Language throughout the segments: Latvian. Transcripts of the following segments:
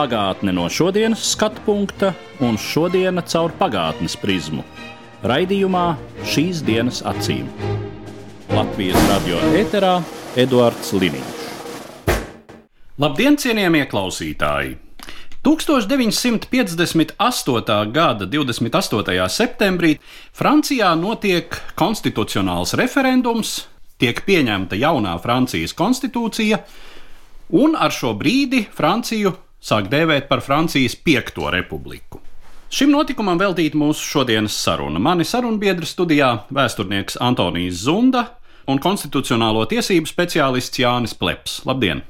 Pagātne no šodienas skatu punkta un šodienas caur pagātnes prizmu. Raidījumā šīs dienas acīm. Latvijas radio eterā Eduards Liniņš. Labdien, cienījamie klausītāji! 1958. gada 28. septembrī Francijā notiek konstitucionāls referendums, tiek pieņemta jaunā Francijas konstitūcija, un ar šo brīdi Franciju sāk dēvēt par Francijas piekto republiku. Šim notikumam veltīta mūsu šodienas saruna. Mani sarunbiedri studijā - vēsturnieks Antonijs Zunda un konstitucionālo tiesību speciālists Jānis Pleps. Labdien!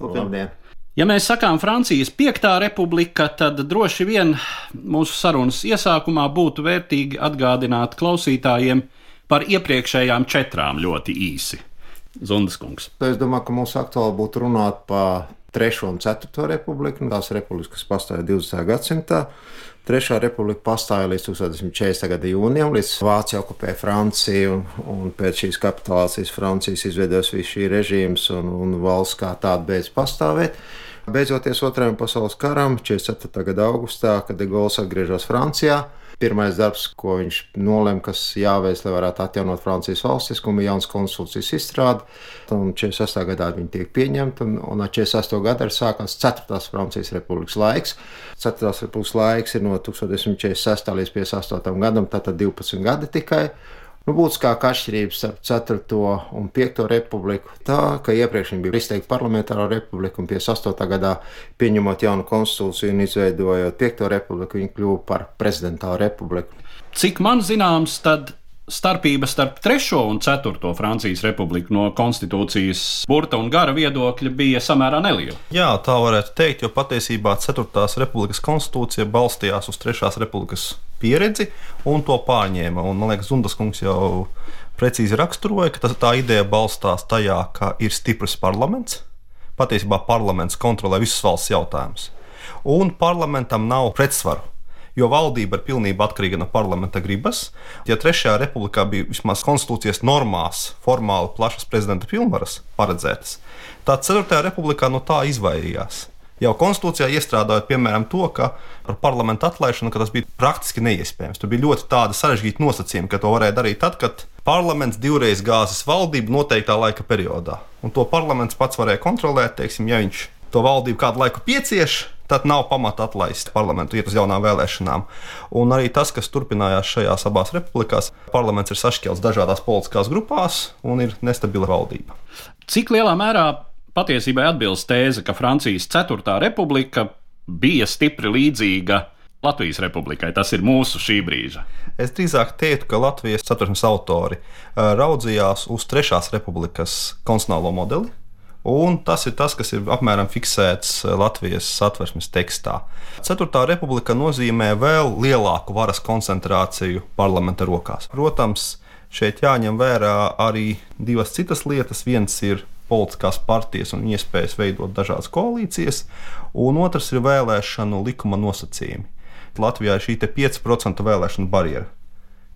Labdien! Ja mēs sakām Francijas piektā republika, tad droši vien mūsu sarunas iesākumā būtu vērtīgi atgādināt klausītājiem par iepriekšējām četrām ļoti īsi. Zundas kungs. Es domāju, ka mums aktuāli būtu runāt par 3. un 4. republiku. Tās republikas, kas pastāv 20. gadsimtā. Trešā republika pastāja līdz 1940. gada jūnijam, līdz Vācija okupēja Franciju, un, un pēc šīs kapitulācijas Francijas izveidojas viss šī režīms, un, un valsts kā tāda beidz pastāvēt. Beidzoties Otrajam pasaules karam, 44. gada augustā, kad De Gaulle atgriežas Francijā, pirmais darbs, ko viņš nolēma, kas jāveic, lai varētu atjaunot Francijas valstiskumu, ir jauns konstitūcijas izstrāde. Un 46. gadā viņi tiek pieņemti, un, un ar 48. gadu ir sākās 4. Francijas republikas laiks. 4. republikas laiks ir no 1946. līdz 58. gadam, tātad 12 gadi tikai. Nu, Būtiskākā atšķirība starp 4. un 5. republiku tā, ka iepriekš bija izteikta parlamentāra republika, un 58. gadā pieņemot jaunu konstitūciju un izveidojot 5. republiku, viņa kļuva par prezidentālu republiku. Cik man zināms, tad starpība starp 3. un 4. Francijas republiku no konstitūcijas burta un gara viedokļa bija samērā neliela. Jā, tā varētu teikt, jo patiesībā 4. republikas konstitūcija balstījās uz 3. republikas pieredzi un to pārņēma. Un, man liekas, Zundas kungs jau precīzi raksturoja, ka tas, tā ideja balstās tajā, ka ir stiprs parlaments. Patiesībā parlaments kontrolē visus valsts jautājumus. Un parlamentam nav pretsvaru jo valdība ir pilnībā atkarīga no parlamenta gribas. Ja Trešajā republikā bija vismaz konstitūcijas normās, formāli plašas prezidenta pilnvaras paredzētas, tad Ceturtajā republikā no tā izvairījās. Jau konstitūcijā iestrādājot, piemēram, to, ka par parlamentu atlaišanu tas bija praktiski neiespējams. Tur bija ļoti tāda sarežģīta nosacījuma, ka to varēja darīt tad, kad parlaments divreiz gāzes valdību noteiktā laika periodā. Un to parlaments pats varēja kontrolēt, teiksim, ja viņš to valdību kādu laiku piecieš, tad nav pamata atlaist parlamentu, iet uz jaunām vēlēšanām. Un arī tas, kas turpinājās šajās abās republikās, parlaments ir sašķelts dažādās politiskās grupās un ir nestabila valdība. Cik lielā mērā patiesībai atbilst tēze, ka Francijas 4. republika bija stipri līdzīga Latvijas republikai? Tas ir mūsu šī brīža. Es drīzāk teiktu, ka Latvijas satversmes autori raudzījās uz Trešās republikas konstitucionālo modeli Un tas ir tas, kas ir apmēram fiksēts eh, Latvijas satversmes tekstā. Ceturtā republika nozīmē vēl lielāku varas koncentrāciju parlamenta rokās. Protams, šeit jāņem vērā arī divas citas lietas. Viens ir politiskās partijas un iespējas veidot dažādas koalīcijas, un otrs ir vēlēšanu likuma nosacījumi. Latvijā ir šī 5% vēlēšanu barjera,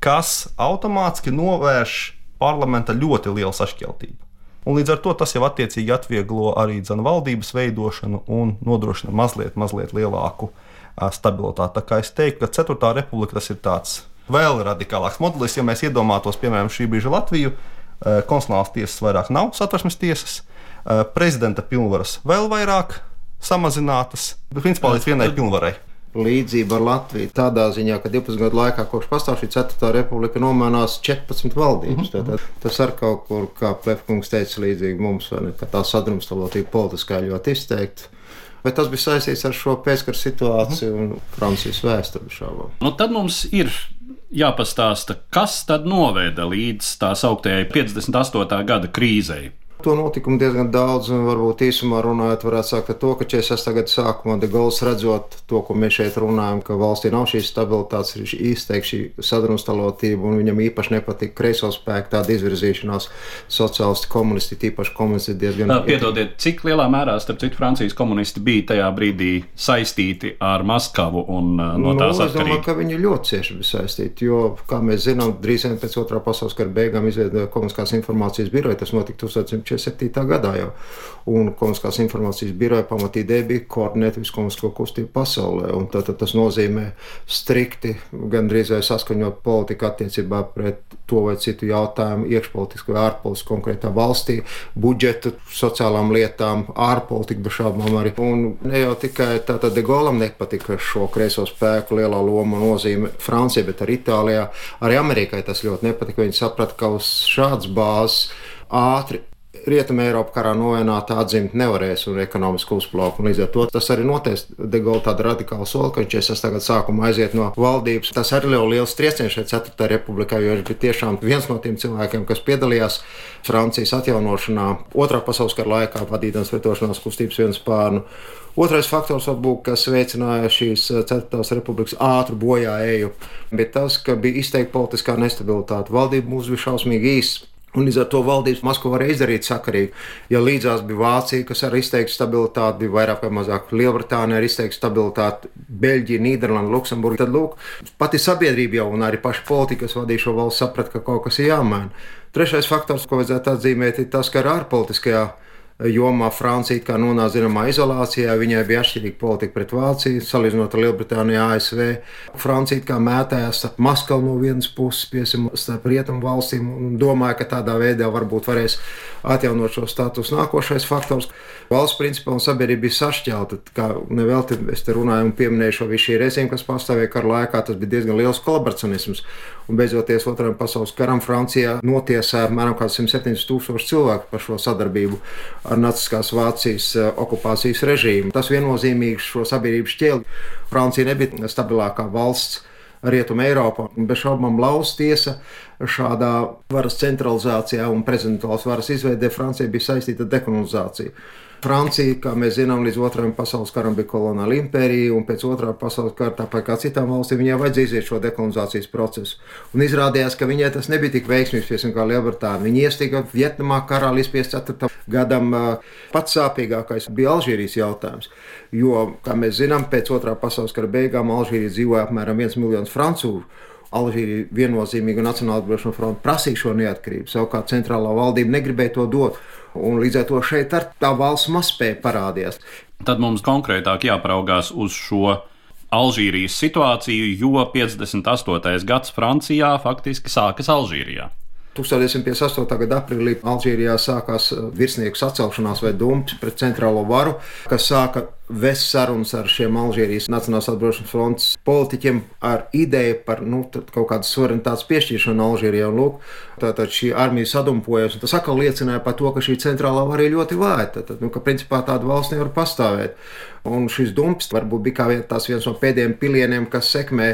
kas automātiski novērš parlamenta ļoti lielu sašķeltību. Un līdz ar to tas jau attiecīgi atvieglo arī dzanu valdības veidošanu un nodrošina mazliet, mazliet lielāku stabilitāti. Tā kā es teiktu, ka 4. republika tas ir tāds vēl radikālāks modelis, ja mēs iedomātos, piemēram, šī brīža Latviju. Konstitucionālās tiesas vairāk nav satversmes tiesas, prezidenta pilnvaras vēl vairāk samazinātas, principā līdz vienai pilnvarai līdzība ar Latviju. Tādā ziņā, ka 12 gadu laikā, kopš pastāv šī 4. republika, nomainās 14 valdības. Mm -hmm. Tas ar kaut kur, kā Plefkungs teica, līdzīgi mums, ne, ka tā sadrumstalotība politiskā ļoti izteikta. Bet tas bija saistīts ar šo pēckara situāciju un Francijas vēsturi šādi. Nu, tad mums ir jāpastāsta, kas tad noveda līdz tā sauktējai 58. gada krīzei. To notikumu diezgan daudz, un varbūt īsumā runājot, varētu sākt ar to, ka 46. gada sākumā De Gaulle redzot to, ko mēs šeit runājam, ka valstī nav šīs stabilitātes, ir izteikti šī sadrumstalotība, un viņam īpaši nepatīk kreiso spēku tāda izvirzīšanās sociālisti, komunisti, tīpaši komunisti diezgan. Tā, piedodiet, cik lielā mērā, starp citu, Francijas komunisti bija tajā brīdī saistīti ar Maskavu un no tās nu, es domāju, atkarīgi? ka viņi ļoti cieši bija saistīti, jo, kā mēs zinām, drīz vien pēc otrā pasaules kara beigām izveidoja komunistiskās informācijas biroju, tas notika 1947. gadā jau. Un komunistiskās informācijas biroja pamatīdēja bija koordinēt visu komunistisko kustību pasaulē. Un tad, tad tas nozīmē strikti, gandrīz vai saskaņot politiku attiecībā pret to vai citu jautājumu, iekšpolitiski vai ārpolitiski konkrētā valstī, budžetu, sociālām lietām, ārpolitiku, bez šaubām arī. Un ne jau tikai tātad De Gaulam nepatika šo kreiso spēku lielā loma nozīme Francijai, bet arī Itālijā. Arī Amerikai tas ļoti nepatika. Viņi saprata, ka uz šādas bāzes ātri Rietumē Eiropā karā novienāta atzīmt nevarēs un ekonomiski uzplaukt. Un līdz ar to tas arī noteica De Gaulle tādu radikālu soli, ka viņš 46. gada sākumā aiziet no valdības. Tas arī jau liels trieciens šeit 4. republikā, jo viņš bija tiešām viens no tiem cilvēkiem, kas piedalījās Francijas atjaunošanā otrā pasaules kara laikā, vadītājs pretošanās kustības viens pārnu. Otrais faktors, varbūt, kas veicināja šīs 4. republikas ātru bojāēju, bija tas, ka bija izteikta politiskā nestabilitāte. Valdība mums bija šausmīgi īsa. Un līdz ar to valdības Maskava varēja izdarīt sakarīgi. Ja līdzās bija Vācija, kas ar izteiktu stabilitāti, bija vairāk vai mazāk Lielbritānija ar izteiktu stabilitāti, Beļģija, Nīderlanda, Luksemburga, tad lūk, pati sabiedrība jau un arī paši politiķi, kas vadīja šo valsts, saprata, ka kaut kas ir jāmaina. Trešais faktors, ko vajadzētu atzīmēt, ir tas, ka ar ārpolitiskajā jomā Francija kā nonāca zināmā izolācijā. Viņai bija atšķirīga politika pret Vāciju, salīdzinot ar Lielbritāniju, ASV. Francija kā mētājās starp Maskavu no vienas puses, piesim, starp rietumu valstīm un domāja, ka tādā veidā varbūt varēs atjaunot šo statusu. Nākošais faktors - valsts principā un sabiedrība bija sašķelta. Kā nevelti es te runāju un pieminēju šo visu šī režīmu, kas pastāvēja kara laikā, tas bija diezgan liels kolaboracionisms. Un beidzoties Otrajam pasaules karam Francijā notiesāja apmēram 170 tūkstoši cilvēku par šo sadarbību ar Naciskās Vācijas okupācijas režīmu. Tas viennozīmīgi šo sabiedrību šķēli. Francija nebija stabilākā valsts. Rietumē Eiropā. Bez šaubām lausa tiesa šādā varas centralizācijā un prezidentuālas varas izveidē Francija bija saistīta ar dekolonizāciju. Francija, kā mēs zinām, līdz otrajam pasaules karam bija kolonāla impērija, un pēc otrā pasaules kara, tāpat kā citām valstīm, viņai vajadzēja iziet šo dekolonizācijas procesu. Un izrādījās, ka viņai tas nebija tik veiksmīgs, piemēram, kā Lielbritānija. Viņa iestīga Vietnamā karā līdz 54. gadam. Pats sāpīgākais bija Alžīrijas jautājums. Jo, kā mēs zinām, pēc otrā pasaules kara beigām Alžīrijā dzīvoja apmēram 1 miljons francūžu. Alžīrija viennozīmīgi Nacionāla atbrīvošanas fronte prasīja šo neatkarību. Savukārt centrālā valdība negribēja to dot. Un līdz ar to šeit tā valsts mazspēja parādījās. Tad mums konkrētāk jāpraugās uz šo Alžīrijas situāciju, jo 58. gads Francijā faktiski sākas Alžīrijā. 1958. gada aprīlī Alžīrijā sākās virsnieku sacelšanās vai dumps pret centrālo varu, kas sāka vest sarunas ar šiem Alžīrijas Nacionālās atbrīvošanas frontes politiķiem ar ideju par nu, kaut kādas suverenitātes piešķiršanu Alžīrijai. Lūk, tātad šī armija sadumpojas, un tas atkal liecināja par to, ka šī centrālā vara ir ļoti vāja. Tad, nu, ka principā tāda valsts nevar pastāvēt. Un šis dumps varbūt bija tas viens no pēdējiem pilieniem, kas sekmē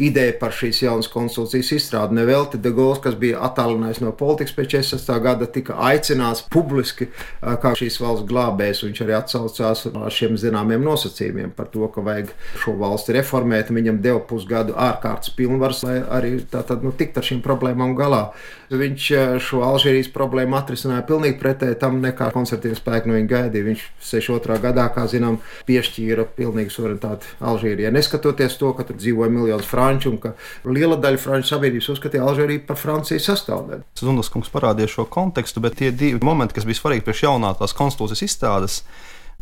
ideju par šīs jaunas konstitūcijas izstrādi. Nevelti De Gaulle, kas bija attālinājies no politikas pēc 46. gada, tika aicināts publiski kā šīs valsts glābējs. Viņš arī atsaucās ar šiem zināmiem nosacījumiem par to, ka vajag šo valsti reformēt. Viņam deva pusgadu ārkārtas pilnvaras, lai arī tātad, nu, tikt ar šīm problēmām galā. Viņš šo Alžīrijas problēmu atrisināja pilnīgi pretēji tam, nekā konservatīvie spēki no viņa gaidīja. Viņš 62. gadā, kā zinām, piešķīra pilnīgu suverenitāti Alžīrijai. Neskatoties to, ka tur dzīvoja miljonus franču un ka liela daļa franču sabiedrības uzskatīja Alžīriju par Francijas sastāvdaļu. Zundas kungs parādīja šo kontekstu, bet tie divi momenti, kas bija svarīgi priekš jaunākās konstitūcijas izstādes,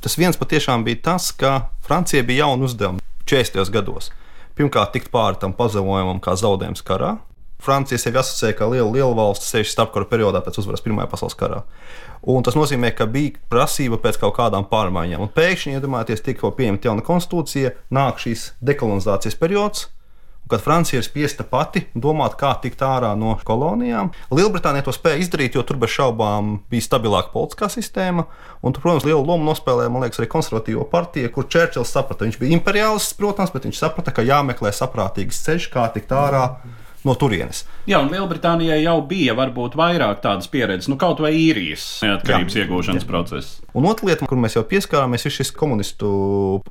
tas viens patiešām bija tas, ka Francija bija jauna uzdevuma 40. gados. Pirmkārt, tikt pāri tam pazemojumam, kā zaudējums karā, Francija sevi asociēja kā liela, liela valsts, sevišķi starpkara periodā pēc uzvaras Pirmajā pasaules karā. Un tas nozīmē, ka bija prasība pēc kaut kādām pārmaiņām. Un pēkšņi, iedomājieties, tikko pieņemta jauna konstitūcija, nāk šīs dekolonizācijas periods. Kad Francija ir spiesta pati domāt, kā tikt ārā no kolonijām, Lielbritānija to spēja izdarīt, jo tur bez šaubām bija stabilāka politiskā sistēma. Un, tur, protams, lielu lomu nospēlēja liekas, arī konservatīvo partija, kur Čērčils saprata, viņš bija imperiālists, protams, bet viņš saprata, ka jāmeklē saprātīgs ceļš, kā tikt ārā no turienes. Jā, un Lielbritānijai jau bija varbūt vairāk tādas pieredzes, nu kaut vai īrijas neatkarības jā, iegūšanas jā. process. Un otra lieta, kur mēs jau pieskārāmies, ir šis komunistu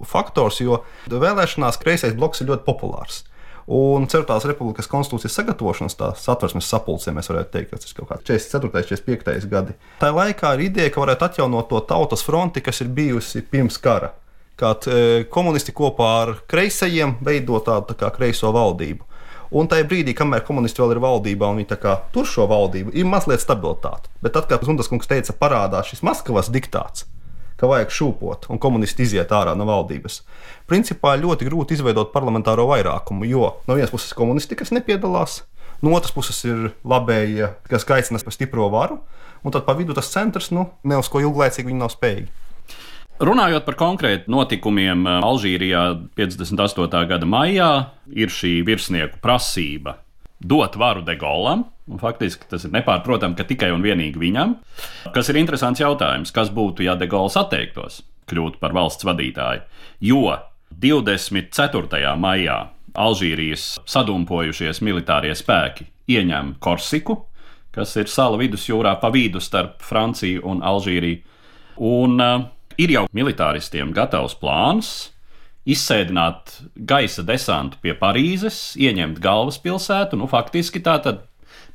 faktors, jo vēlēšanās kreisais bloks ir ļoti populārs. Un Ceturtās republikas konstitūcijas sagatavošanas satversmes sapulcē mēs varētu teikt, ka tas ir kaut kāds 44. 45. gadi. Tā laikā ir ideja, ka varētu atjaunot to tautas fronti, kas ir bijusi pirms kara. Kad e, komunisti kopā ar kreisajiem veido tādu tā kreiso valdību. Un tajā brīdī, kamēr komunisti vēl ir valdībā un viņi tur šo valdību, ir mazliet stabilitāte. Bet tad, kad Zundas kungs teica, parādās šis Maskavas diktāts, ka vajag šūpot un komunisti iziet ārā no valdības. Principā ļoti grūti izveidot parlamentāro vairākumu, jo no vienas puses komunisti, kas nepiedalās, no otras puses ir labējie, kas aicina par stipro varu, un tad pa vidu tas centrs, nu, ne uz ko ilglaicīgi viņi nav spējīgi. Runājot par konkrēti notikumiem eh, Alžīrijā 58. gada maijā, ir šī virsnieku prasība dot varu de Gaulam. Faktiski tas ir nepārprotami, ka tikai un vienīgi viņam. Kas ir interesants jautājums, kas būtu, ja de Gauls atteiktos kļūt par valsts vadītāju? Jo 24. maijā Alžīrijas sadumpojušies militārie spēki ieņem Korsiku, kas ir sala vidusjūrā pa vidu starp Franciju un Alžīriju. Un uh, ir jau militāristiem gatavs plāns izsēdināt gaisa desantu pie Parīzes, ieņemt galvaspilsētu. Nu, faktiski tā tad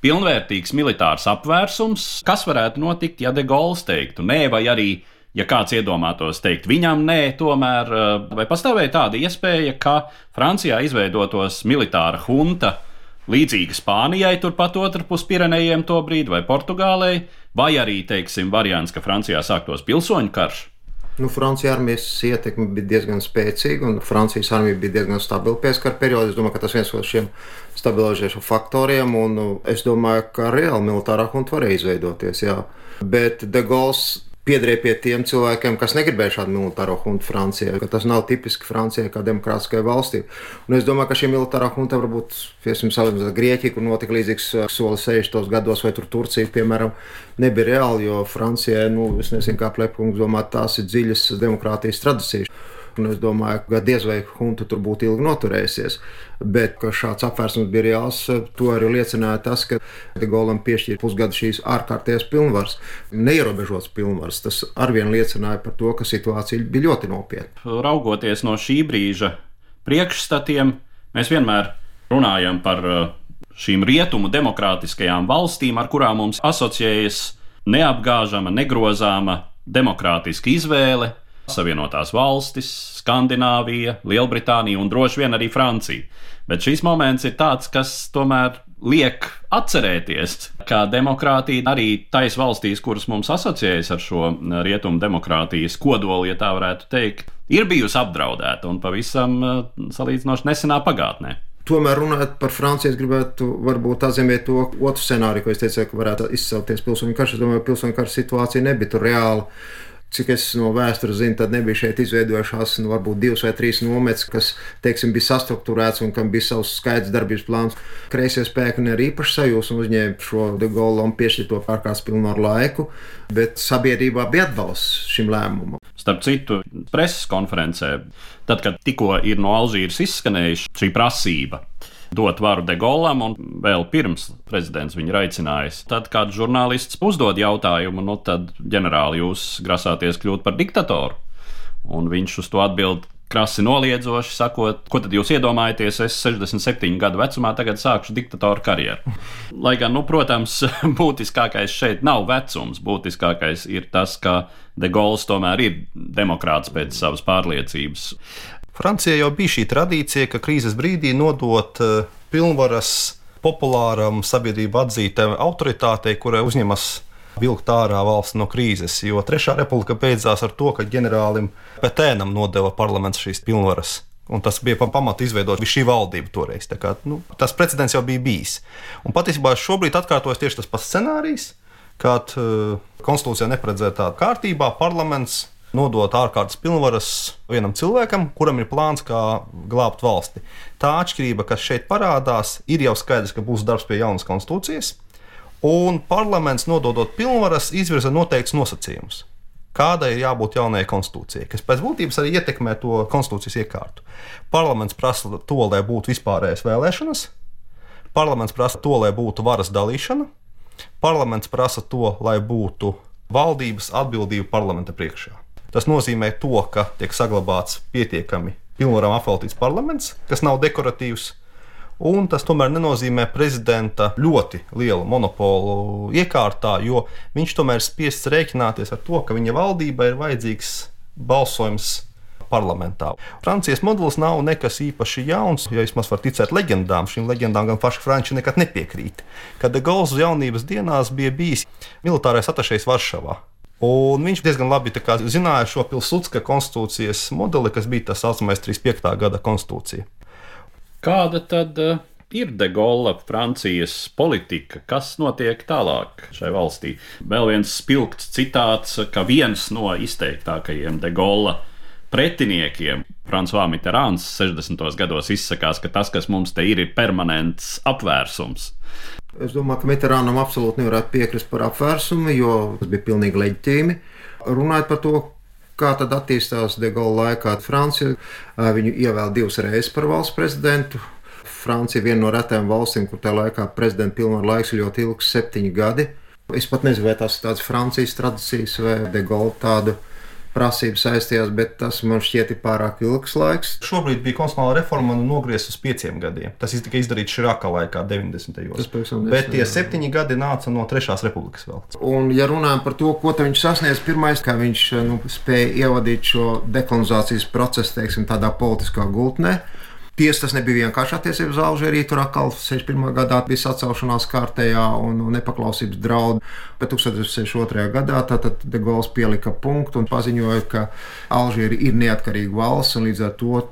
pilnvērtīgs militārs apvērsums, kas varētu notikt, ja De Gaulle teiktu nē, vai arī, ja kāds iedomātos teikt viņam nē, tomēr, eh, vai pastāvēja tāda iespēja, ka Francijā izveidotos militāra hunta. Līdzīga Spānijai, turpat otrpus Pirenejiem to brīdi, vai Portugālei, vai arī, teiksim, variants, ka Francijā sāktos pilsoņu karš. Nu, Francijas armijas ietekme bija diezgan spēcīga, un Francijas armija bija diezgan stabila pieskara periodā. Es domāju, ka tas ir viens no šiem stabilizējošiem faktoriem, un nu, es domāju, ka reāli militārā hunta varēja izveidoties. Jā. Bet De Gaulle piederēja pie tiem cilvēkiem, kas negribēja šādu militāro huntu Francijā. Tas nav tipiski Francijai kā demokrātiskai valstī. Un es domāju, ka šī militārā hunta varbūt, piemēram, salīdzinot ar Grieķiju, kur notika līdzīgs uh, solis 60. gados, vai tur Turcija, piemēram, nebija reāli, jo Francijai, nu, es nezinu, kā Plepkungs domā, tās ir dziļas demokrātijas tradīcijas. Un es domāju, ka diez vai hunta tur būtu ilgi noturējusies. Bet šāds apvērsums bija reāls. To arī liecināja tas, ka Golam piešķīra pusgadu šīs ārkārtējas pilnvaras, neierobežotas pilnvaras. Tas arvien liecināja par to, ka situācija bija ļoti nopietna. Raugoties no šī brīža priekšstatiem, mēs vienmēr runājam par uh, šīm rietumu demokrātiskajām valstīm, ar kurām mums asociējas neapgāžama, negrozāma demokrātiska izvēle, Savienotās valstis, Skandināvija, Lielbritānija un droši vien arī Francija. Bet šis moments ir tāds, kas tomēr liek atcerēties, ka demokrātija arī tais valstīs, kuras mums asociējas ar šo rietumu demokrātijas kodolu, ja tā varētu teikt, ir bijusi apdraudēta un pavisam eh, salīdzinoši nesenā pagātnē. Tomēr runājot par Franciju, es gribētu varbūt atzīmēt to otru scenāriju, ko es teicu, ka varētu izcelties pilsoņu karš. Es domāju, ka pilsoņu kara situācija nebija reāla Cik es no vēstures zinu, tad nebija šeit izveidojušās nu, varbūt divas vai trīs nometnes, kas teiksim, bija sastruktūrēts un kam bija savs skaidrs darbības plāns. Kreisie spēki ne ar īpašu sajūsmu uzņēma šo de Gaulle un piešķirto ārkārtas pilnvaru laiku, bet sabiedrībā bija atbalsts šim lēmumam. Starp citu, preses konferencē, tad, kad tikko ir no Alžīras izskanējusi šī prasība dot varu De Gaulam, un vēl pirms prezidents viņu aicinājis. Tad kāds žurnālists uzdod jautājumu, nu tad ģenerāli jūs grasāties kļūt par diktatoru? Un viņš uz to atbild krasi noliedzoši, sakot, ko tad jūs iedomājaties, es 67 gadu vecumā tagad sākšu diktatora karjeru. Lai gan, nu, protams, būtiskākais šeit nav vecums, būtiskākais ir tas, ka De Gaulle tomēr ir demokrāts pēc savas pārliecības. Francijā jau bija šī tradīcija, ka krīzes brīdī nodot eh, pilnvaras populāram sabiedrību atzītam autoritātei, kurai uzņemas vilkt ārā valsts no krīzes. Jo Trešā republika beidzās ar to, ka ģenerālim Petēnam nodeva parlaments šīs pilnvaras. Un tas bija pamats izveidot šī valdība toreiz. Kā, nu, tas precedents jau bija bijis. Un patiesībā šobrīd atkārtojas tieši tas pats scenārijs, kad uh, konstitūcijā neparedzētā kārtībā parlaments nodot ārkārtas pilnvaras vienam cilvēkam, kuram ir plāns, kā glābt valsti. Tā atšķirība, kas šeit parādās, ir jau skaidrs, ka būs darbs pie jaunas konstitūcijas, un parlaments nododot pilnvaras izvirza noteikts nosacījumus. Kādai ir jābūt jaunajai konstitūcijai, kas pēc būtības arī ietekmē to konstitūcijas iekārtu. Parlaments prasa to, lai būtu vispārējas vēlēšanas, Parlaments prasa to, lai būtu varas dalīšana. Parlaments prasa to, lai būtu valdības atbildība parlamenta priekšā. Tas nozīmē to, ka tiek saglabāts pietiekami pilnvarām apveltīts parlaments, kas nav dekoratīvs. Un tas tomēr nenozīmē prezidenta ļoti lielu monopolu iekārtā, jo viņš tomēr spiests rēķināties ar to, ka viņa valdībai ir vajadzīgs balsojums parlamentā. Francijas modelis nav nekas īpaši jauns, ja vismaz var ticēt leģendām. Šīm leģendām gan paši franči nekad nepiekrīt. Kad De Gaulle jaunības dienās bija bijis militārais atašējs Varšavā. Un viņš diezgan labi kā, zināja šo Pilsudska konstitūcijas modeli, kas bija tas saucamais 35. gada konstitūcija. Kāda tad uh, ir De Gaulle Francijas politika? Kas notiek tālāk šai valstī? Vēl viens spilgts citāts, ka viens no izteiktākajiem De Gaulle pretiniekiem, Frančiskais Mitterāns 60. gados izsakās, ka tas, kas mums te ir, ir permanents apvērsums. Es domāju, ka Mitterānam absolūti nevarētu piekrist par apvērsumu, jo tas bija pilnīgi leģitīmi. Runājot par to, kā tad attīstās De Gaulle laikā, Francija viņu ievēl divas reizes par valsts prezidentu. Francija ir viena no retām valstīm, kur tajā laikā prezidenta pilnvaru laiks ir ļoti ilgs, septiņi gadi. Es pat nezinu, vai tas ir tāds Francijas tradīcijas vai De Gaulle tādu prasības saistījās, bet tas man šķiet ir pārāk ilgs laiks. Šobrīd bija konstitucionāla reforma un nogriezta uz pieciem gadiem. Tas tika izdarīts Širākā laikā, 90. gados. Bet tie septiņi gadi nāca no Trešās republikas vēl. Un, ja runājam par to, ko viņš sasniedz, pirmais, kā viņš nu, spēja ievadīt šo dekolonizācijas procesu, teiksim, tādā politiskā gultnē. Tiesa tas nebija vienkārši attiecībā uz Alžēriju. Tur atkal 61. gadā bija sacelšanās kārtējā un nepaklausības draudi. Bet 1962. gadā tātad De Gaulle pielika punktu un paziņoja, ka Alžērija ir neatkarīga valsts un līdz ar to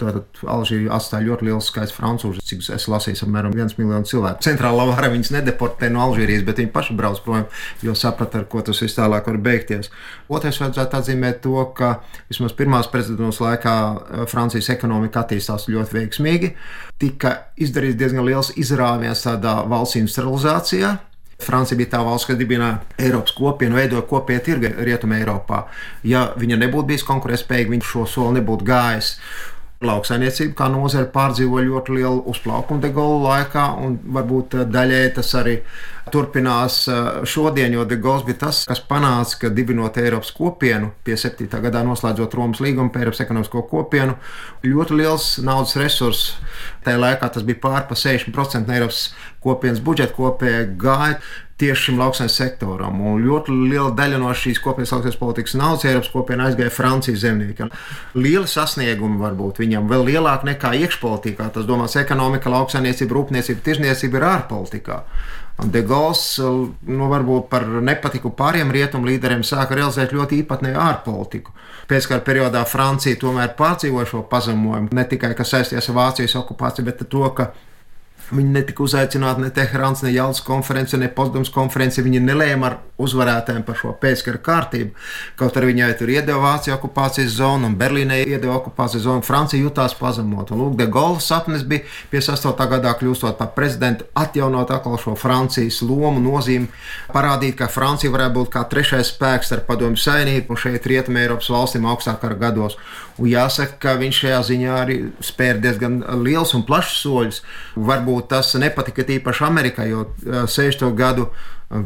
Alžērija atstāja ļoti liels skaits francūžu. Cik es lasīju, apmēram viens miljons cilvēku. Centrālā vara viņus nedeportē no Alžērijas, bet viņi paši brauc prom, jo saprata, ar ko tas viss tālāk var beigties. Otrais vajadzētu atzīmēt to, ka vismaz pirmās prezidentūras laikā eh, Francijas ekonomika attīstās ļoti veiksmīgi. Tika izdarīts diezgan liels izrāviens tādā valsts industrializācijā. Francija bija tā valsts, kas dibināja Eiropas kopienu, veidoja kopienu tirgu Rietumē Eiropā. Ja viņa nebūtu bijusi konkurētspējīga, viņš šo soli nebūtu gājis. Lauksaimniecība kā nozare pārdzīvoja ļoti lielu uzplaukumu degolu laikā, un varbūt daļēji tas arī turpinās šodien, jo De Gaulle bija tas, kas panāca, ka dibinot Eiropas kopienu, pie 7. gadā noslēdzot Romas līgumu par Eiropas ekonomisko kopienu, ļoti liels naudas resurss. Tajā laikā tas bija pār pa 60% no Eiropas kopienas budžeta kopējā gāja tieši šim lauksaimniecības sektoram. Un ļoti liela daļa no šīs kopienas lauksaimniecības politikas naudas Eiropas kopienā aizgāja Francijas zemniekiem. Liela sasnieguma varbūt viņam vēl lielāka nekā iekšpolitikā. Tas domās ekonomika, lauksaimniecība, rūpniecība, tirzniecība ir ārpolitikā. De Gaulle, nu, varbūt par nepatiku pāriem rietumu līderiem, sāka realizēt ļoti īpatnēju ārpolitiku. Pēckara periodā Francija tomēr pārdzīvoja šo pazemojumu, ne tikai kas saistījās ar Vācijas okupāciju, bet ar to, ka Viņi netika uzaicināti ne Teherāns, ne Jālas konference, ne Potsdamas konference. Viņi nelēma ar uzvarētājiem par šo pēckara kārtību. Kaut arī viņai tur iedeva Vācija okupācijas zonu un Berlīnē iedeva okupācijas zonu. Francija jutās pazemot. Un Lūk, de Gaulle sapnis bija 58. gadā kļūstot par prezidentu, atjaunot atkal šo Francijas lomu, nozīmi, parādīt, ka Francija varētu būt kā trešais spēks ar padomju savienību un šeit Rietumē Eiropas valstīm augstākā gados. Un jāsaka, ka viņš šajā ziņā arī spēr diezgan liels un plašs soļus. Varbūt tas nepatika tīpaši Amerikai, jo 60. gadu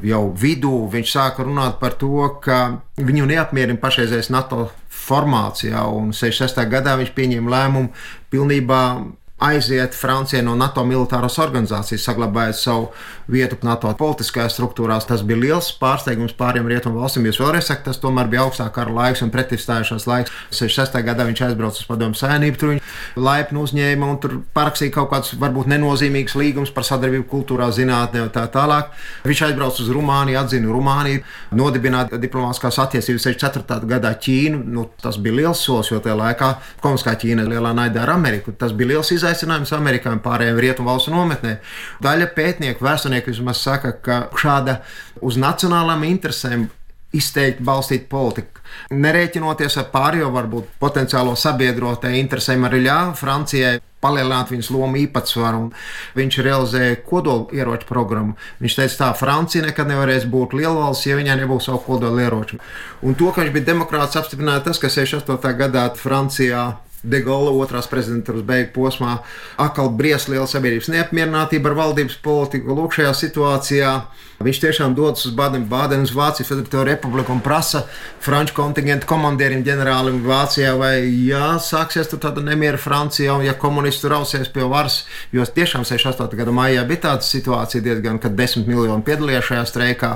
jau vidū viņš sāka runāt par to, ka viņu neapmierina pašreizējais NATO formācijā, un 66. gadā viņš pieņēma lēmumu pilnībā aiziet Francijai no NATO militāras organizācijas, saglabājot savu vietu NATO politiskajās struktūrās. Tas bija liels pārsteigums pāriem rietumu valstīm. Jūs vēlreiz sakat, tas tomēr bija augstākā kara laiks un pretivstājušās laiks. 66. gadā viņš aizbrauca uz padomu savienību, tur viņa laipni uzņēma un tur parakstīja kaut kādus varbūt nenozīmīgus līgumus par sadarbību kultūrā, zinātnē un tā tālāk. Viņš aizbrauca uz Rumāniju, atzina Rumāniju, nodibināja diplomātiskās attiecības 64. gadā Ķīnu. Nu, tas bija liels solis, jo tajā laikā komunistiskā Ķīna lielā naidā ar Ameriku. Tas bija liels izaicinājums izaicinājums Amerikai un pārējiem rietumu valstu nometnē. Daļa pētnieku, vēsturnieku vismaz saka, ka šāda uz nacionālām interesēm izteikti balstīta politika. Nerēķinoties ar pārējo, varbūt potenciālo sabiedrotāju interesēm, arī ļāva Francijai palielināt viņas lomu īpatsvaru. Viņš realizēja kodolieroču programmu. Viņš teica, tā Francija nekad nevarēs būt lielvalsts, ja viņai nebūs savu kodolieroču. Un to, ka viņš bija demokrāts, apstiprināja tas, ka 68. gadā Francijā De Gaulle otrās prezidentūras beigu posmā atkal briest liela sabiedrības neapmierinātība ar valdības politiku. Lūk, šajā situācijā viņš tiešām dodas uz uz Vācijas Federatīvo republiku un prasa franču kontingentu komandierim, ģenerālim Vācijā, vai jā, sāksies tur tāda nemiera Francijā, un ja komunisti rausies pie varas, jo tiešām 68. gada maijā bija tāda situācija diezgan, kad desmit miljoni piedalījās šajā streikā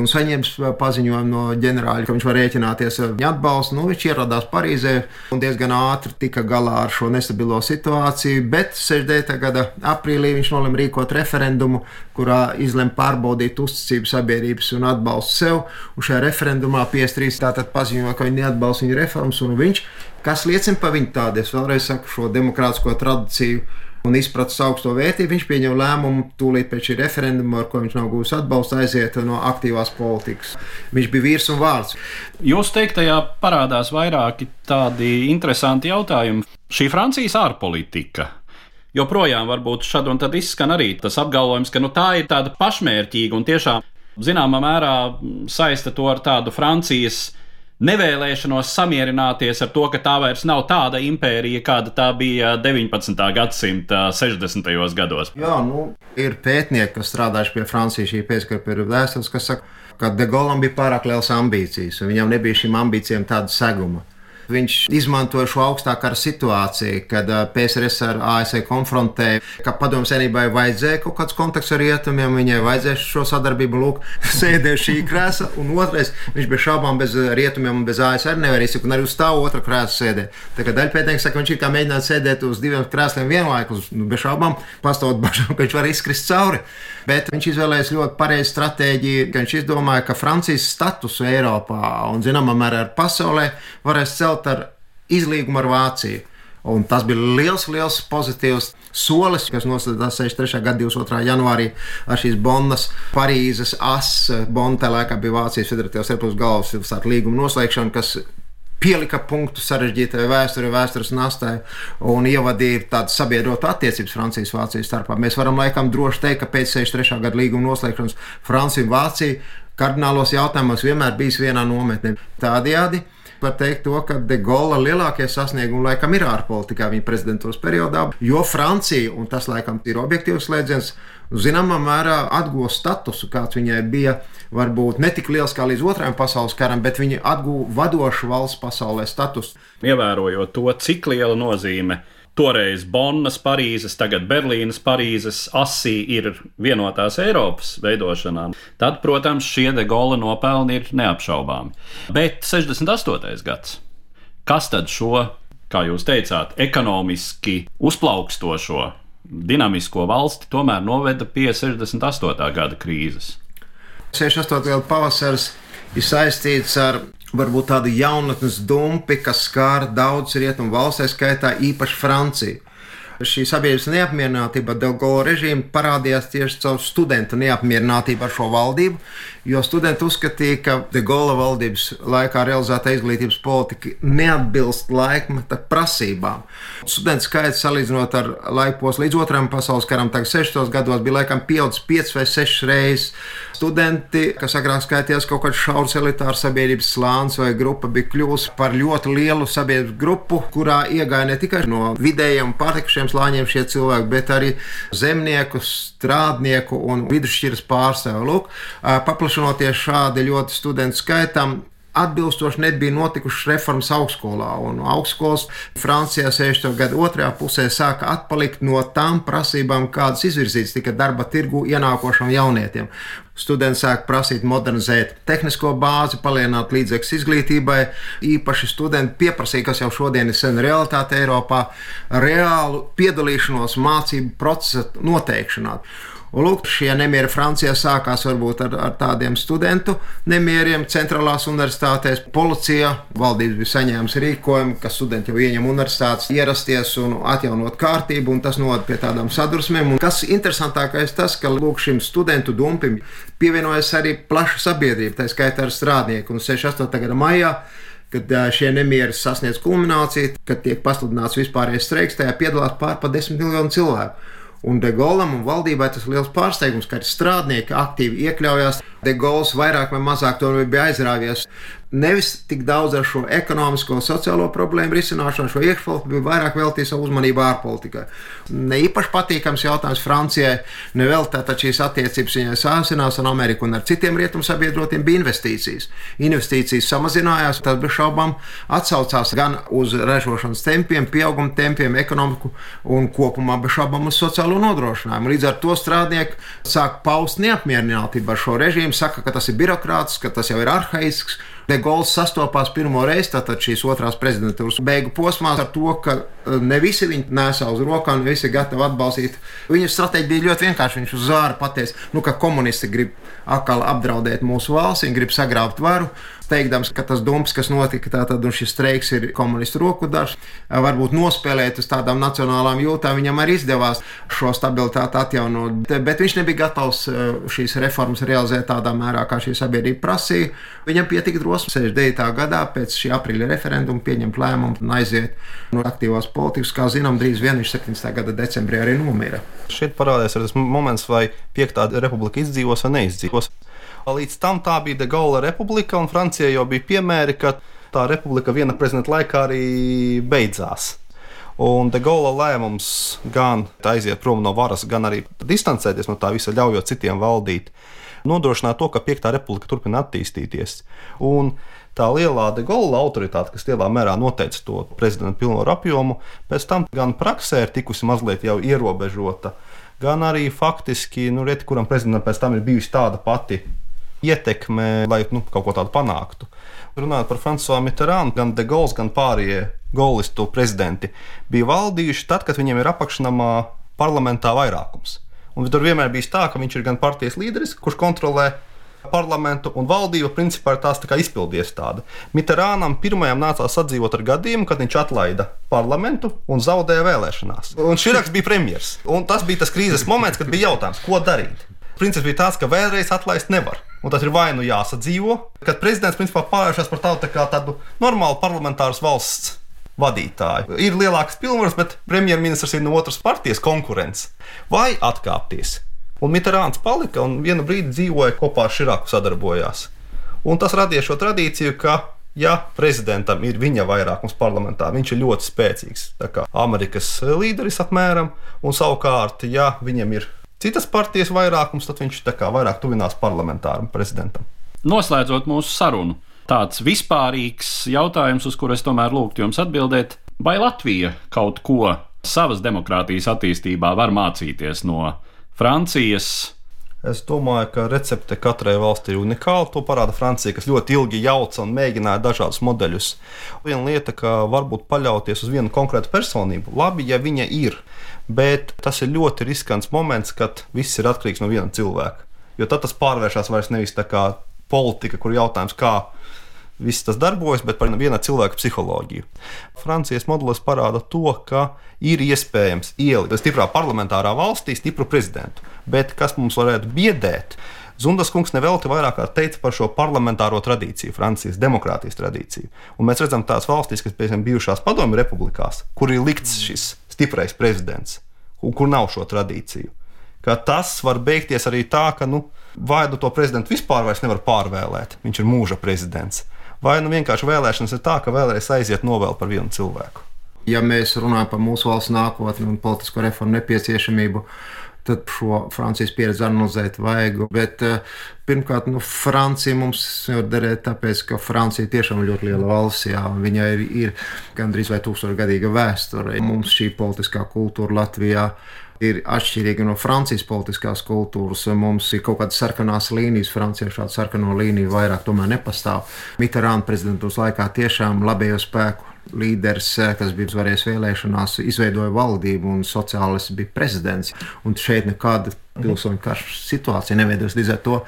un saņems paziņojumu no ģenerāļa, ka viņš var rēķināties ar viņa atbalstu. Nu, viņš ieradās Parīzē un diezgan ātri tika galā ar šo nestabilo situāciju, bet 69. gada aprīlī viņš nolēma rīkot referendumu, kurā izlemj pārbaudīt uzticību sabiedrības un atbalstu sev. Un šajā referendumā 53. tātad paziņoja, ka viņi neatbalsta viņa reformas, un viņš, kas liecina par viņu tādu, es vēlreiz saku, šo demokrātisko tradīciju un izpratis augsto vērtību, viņš pieņem lēmumu tūlīt pēc šī referenduma, ar ko viņš nav gūs atbalstu, aiziet no aktīvās politikas. Viņš bija vīrs un vārds. Jūsu teiktajā parādās vairāki tādi interesanti jautājumi. Šī Francijas ārpolitika. Joprojām varbūt šad un tad izskan arī tas apgalvojums, ka nu, tā ir tāda pašmērķīga un tiešām zināmā mērā saista to ar tādu Francijas nevēlēšanos samierināties ar to, ka tā vairs nav tāda impērija, kāda tā bija 19. gadsimta 60. gados. Jā, nu, ir pētnieki, kas strādājuši pie Francijas šī pēckara vēstures, kas saka, ka De Gaulle bija pārāk liels ambīcijas, un viņam nebija šīm ambīcijām tāda seguma. Viņš izmantoja šo augstākā situāciju, kad PSRS ar ASV konfrontēja, ka padomu senībai vajadzēja kaut kāds kontakts ar rietumiem, viņai vajadzēja šo sadarbību, lūk, sēdēja šī krēsla, un otrais, viņš bez šaubām bez rietumiem un bez ASV nevar izsakt, un arī uz tā otra krēsla sēdē. Tā kā daļpētnieks saka, viņš ir kā mēģināt sēdēt uz diviem krēsliem vienlaikus, nu, bez šaubām pastāvot bažām, ka viņš var izkrist cauri. Bet viņš izvēlējās ļoti pareizu stratēģiju, ka viņš izdomāja, ka Francijas statusu Eiropā un, zināmā mērā, pasaulē varēs celt ar izlīgumu ar Vāciju. Un tas bija liels, liels pozitīvs solis, kas noslēdzās 63. gada 22. janvārī ar šīs Bonnas, Parīzes asas. Bonta laikā bija Vācijas Federatīvās Republikas galvaspilsēta līguma noslēgšana, kas pielika punktu sarežģītai vēsturei, vēstures nastai un ievadīja tādas sabiedrotu attiecības Francijas un Vācijas starpā. Mēs varam laikam droši teikt, ka pēc 63. gada līguma noslēgšanas Francija un Vācija kardinālos jautājumos vienmēr bijis vienā nometnē. Tādējādi var teikt, to, ka De Gaulle lielākie sasniegumi laikam ir ārpolitikā viņa prezidentūras periodā, jo Francija, un tas laikam ir objektīvs slēdziens, zināmā mērā atguva statusu, kāds viņai bija. Varbūt ne tik liels kā līdz otrajam pasaules karam, bet viņa atguva vadošu valsts pasaulē statusu. Ievērojot to, cik liela nozīme toreiz Bonnas, Parīzes, tagad Berlīnas, Parīzes asī ir vienotās Eiropas veidošanā, tad, protams, šie de Gaulle nopelni ir neapšaubāmi. Bet 68. gads, kas tad šo, kā jūs teicāt, ekonomiski uzplaukstošo dinamisko valsti tomēr noveda pie 68. gada krīzes. 68. gada pavasaris ir saistīts ar varbūt tādu jaunatnes dumpi, kas skāra daudz rietumu valstī, skaitā īpaši Franciju. Šī sabiedrības neapmierinātība ar Delgaulo režīmu parādījās tieši caur studentu neapmierinātību ar šo valdību, jo studenti uzskatīja, ka De Gaulle valdības laikā realizēta izglītības politika neatbilst laikmeta prasībām. Studentu skaits salīdzinot ar laikos līdz Otrajam pasaules karam, tagad 60 gados bija laikam pieaudzis 5 vai 6 reizes. Studenti, kas agrāk skaitījās kaut kāds šaurs elitārs sabiedrības slānis vai grupa, bija kļuvusi par ļoti lielu sabiedrības grupu, kurā iegāja ne tikai no vidējiem pārtikušiem slāņiem šie cilvēki, bet arī zemnieku, strādnieku un vidusšķiras pārstāvju. Lūk, paplašinoties šādi ļoti studentu skaitam, atbilstoši nebija notikušas reformas augstskolā. Un augstskolas Francijā 60. gada otrajā pusē sāka atpalikt no tām prasībām, kādas izvirzītas tika darba tirgu ienākošam jaunietiem. Studenti sāk prasīt modernizēt tehnisko bāzi, palielināt līdzekļus izglītībai. Īpaši studenti pieprasīja, kas jau šodien ir sena realitāte Eiropā, reālu piedalīšanos mācību procesa noteikšanā. Un, lūk, šie nemieri Francijā sākās varbūt ar, ar tādiem studentu nemieriem. Centrālās universitātēs policija, valdības bija saņēmusi rīkojumu, ka studenti jau ieņem universitātes, ierasties un atjaunot kārtību, un tas novada pie tādām sadursmēm. Un kas interesantākais tas, ka lūk, šim studentu dumpim pievienojas arī plaša sabiedrība, tā skaitā ar strādnieku. Un 68. gada maijā kad šie nemieri sasniedz kulmināciju, kad tiek pasludināts vispārējais streiks, tajā piedalās pār pa desmit miljonu cilvēku. Un De Gaulam un valdībai tas ir liels pārsteigums, ka strādnieki aktīvi iekļaujās. De Gauls vairāk vai mazāk to bija aizrāvies. Nevis tik daudz ar šo ekonomisko, sociālo problēmu risināšanu, šo iekšpolitiku, bet vairāk veltīja savu uzmanību ārpolitikai. Ne īpaši patīkams jautājums Francijai, nevēl tātad šīs attiecības viņai sāsinās ar Ameriku un ar citiem rietumu sabiedrotiem bija investīcijas. Investīcijas samazinājās, tas bez šaubām atsaucās gan uz ražošanas tempiem, pieauguma tempiem, ekonomiku un kopumā bez šaubām uz sociālo nodrošinājumu. Līdz ar to strādnieki sāk paust neapmierinātību ar šo režīmu, saka, ka tas ir birokrāts, ka tas jau ir arhaisks De Gaulle sastopās pirmo reizi tātad šīs otrās prezidentūras beigu posmā ar to, ka e, ne visi viņu nesā uz rokām, ne visi ir gatavi atbalstīt. Viņa stratēģija bija ļoti vienkārša. Viņš uz zāra pateica, nu, ka komunisti grib atkal apdraudēt mūsu valsts, viņi grib sagrābt varu teikdams, ka tas dumps, kas notika, tātad, šis streiks ir komunistu roku darbs, varbūt nospēlēt uz tādām nacionālām jūtām, viņam arī izdevās šo stabilitāti atjaunot. Bet viņš nebija gatavs šīs reformas realizēt tādā mērā, kā šī sabiedrība prasīja. Viņam pietika drosme 69. gadā pēc šī aprīļa referenduma pieņemt lēmumu un aiziet no aktīvās politikas. Kā zinām, drīz vien viņš 17. gada decembrī arī nomira. Šeit parādās tas moments, vai piektā republika izdzīvos vai neizdzīvos. Līdz tam tā bija De Gaulle republika, un Francijai jau bija piemēri, ka tā republika viena prezidenta laikā arī beidzās. Un De Gaulle lēmums gan aiziet prom no varas, gan arī distancēties no tā visa, ļaujot citiem valdīt, nodrošināja to, ka Piektā republika turpina attīstīties. Un tā lielā De Gaulle autoritāte, kas lielā mērā noteica to prezidenta pilnvaru apjomu, pēc tam gan praksē ir tikusi mazliet jau ierobežota, gan arī faktiski, nu, reti, kuram prezidentam pēc tam ir bijusi tāda pati ietekme, lai nu, kaut ko tādu panāktu. Runājot par Frančisu Mitterānu, gan De Gaulle, gan pārējie gaulistu prezidenti bija valdījuši tad, kad viņiem ir apakšnamā parlamentā vairākums. Un tur vienmēr bija tā, ka viņš ir gan partijas līderis, kurš kontrolē parlamentu, un valdība principā ir tās tā izpildies tāda. Mitterānam pirmajam nācās sadzīvot ar gadījumu, kad viņš atlaida parlamentu un zaudēja vēlēšanās. Un Širaks bija premjerministrs. Tas bija tas krīzes moments, kad bija jautājums, ko darīt. Princips bija tāds, ka vēlreiz atlaist nevar. Un tas ir vai nu jāsadzīvo, kad prezidents principā pārvēršas par tādu, tā tādu normālu parlamentāru valsts vadītāju. Ir lielākas pilnvaras, bet premjerministrs ir no otras partijas konkurents. Vai atkāpties? Un Mitterāns palika un vienu brīdi dzīvoja kopā ar Širaku sadarbojās. Un tas radīja šo tradīciju, ka ja prezidentam ir viņa vairākums parlamentā, viņš ir ļoti spēcīgs, kā Amerikas līderis apmēram, un savukārt, ja viņam ir citas partijas vairākums, tad viņš vairāk tuvinās parlamentāram prezidentam. Noslēdzot mūsu sarunu, tāds vispārīgs jautājums, uz kuru es tomēr lūgtu jums atbildēt, vai Latvija kaut ko savas demokrātijas attīstībā var mācīties no Francijas? Es domāju, ka recepte katrai valstī ir unikāla. To parāda Francija, kas ļoti ilgi jauca un mēģināja dažādus modeļus. Viena lieta, ka varbūt paļauties uz vienu konkrētu personību, labi, ja viņa ir bet tas ir ļoti riskants moments, kad viss ir atkarīgs no viena cilvēka. Jo tad tas pārvēršas vairs nevis tā kā politika, kur jautājums, kā viss tas darbojas, bet par viena cilvēka psiholoģiju. Francijas modelis parāda to, ka ir iespējams ielikt stiprā parlamentārā valstī stipru prezidentu. Bet kas mums varētu biedēt? Zundas kungs nevelti vairāk teica par šo parlamentāro tradīciju, Francijas demokrātijas tradīciju. Un mēs redzam tās valstis, kas, piemēram, bijušās padomju republikās, kur ir likts šis stiprais prezidents, un kur nav šo tradīciju. Ka tas var beigties arī tā, ka nu, vai nu to prezidentu vispār nevar pārvēlēt, viņš ir mūža prezidents, vai nu vienkārši vēlēšanas ir tā, ka vēlreiz aiziet novēl par vienu cilvēku. Ja mēs runājam par mūsu valsts nākotni un politisko reformu nepieciešamību, tad šo Francijas pieredzi analizēt vajag. Bet uh, pirmkārt, nu, Francija mums var derēt, tāpēc, ka Francija tiešām ir ļoti liela valsts. Jā, viņai ir, ir gandrīz vai tūkstošgadīga vēsture. Mums šī politiskā kultūra Latvijā ir atšķirīga no Francijas politiskās kultūras. Mums ir kaut kādas sarkanās līnijas, Francijā šāda sarkano līniju vairāk nepastāv. Mitterāna prezidentūras laikā tiešām labējo spēku līderis, eh, kas bija uzvarējis vēlēšanās, izveidoja valdību un sociālists bija prezidents. Un šeit nekāda pilsoņu karš situācija neveidojas. Līdz ar to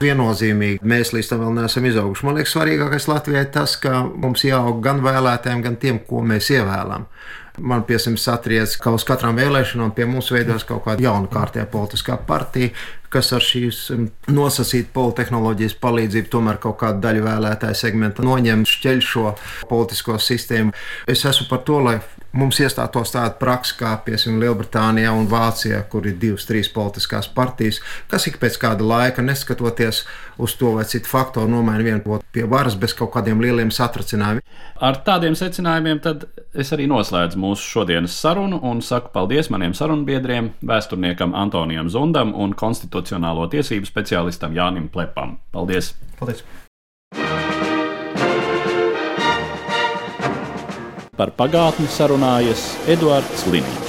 viennozīmīgi mēs līdz tam vēl neesam izauguši. Man liekas, svarīgākais Latvijai tas, ka mums jāaug gan vēlētājiem, gan tiem, ko mēs ievēlam. Man piemēram satriec, ka uz katrām vēlēšanām pie mums veidojas kaut kāda jauna kārtējā politiskā partija, kas ar šīs nosacītu politehnoloģijas palīdzību tomēr kaut kādu daļu vēlētāju segmentu noņem, šķeļ šo politisko sistēmu. Es esmu par to, lai mums iestātos tāda praksa kā piemēram Lielbritānijā un Vācijā, kur ir divas, trīs politiskās partijas, kas ik pēc kāda laika, neskatoties uz to vai citu faktoru, nomaina vienu pie varas bez kaut kādiem lieliem satracinājumiem. Ar tādiem secinājumiem tad es arī noslēdzu mūsu šodienas sarunu un saku paldies maniem sarunbiedriem, vēsturniekam Antonijam Zundam un konstitucionālo tiesību speciālistam Jānim Plepam. Paldies! Paldies! Par pagātni sarunājas Eduards Līniju.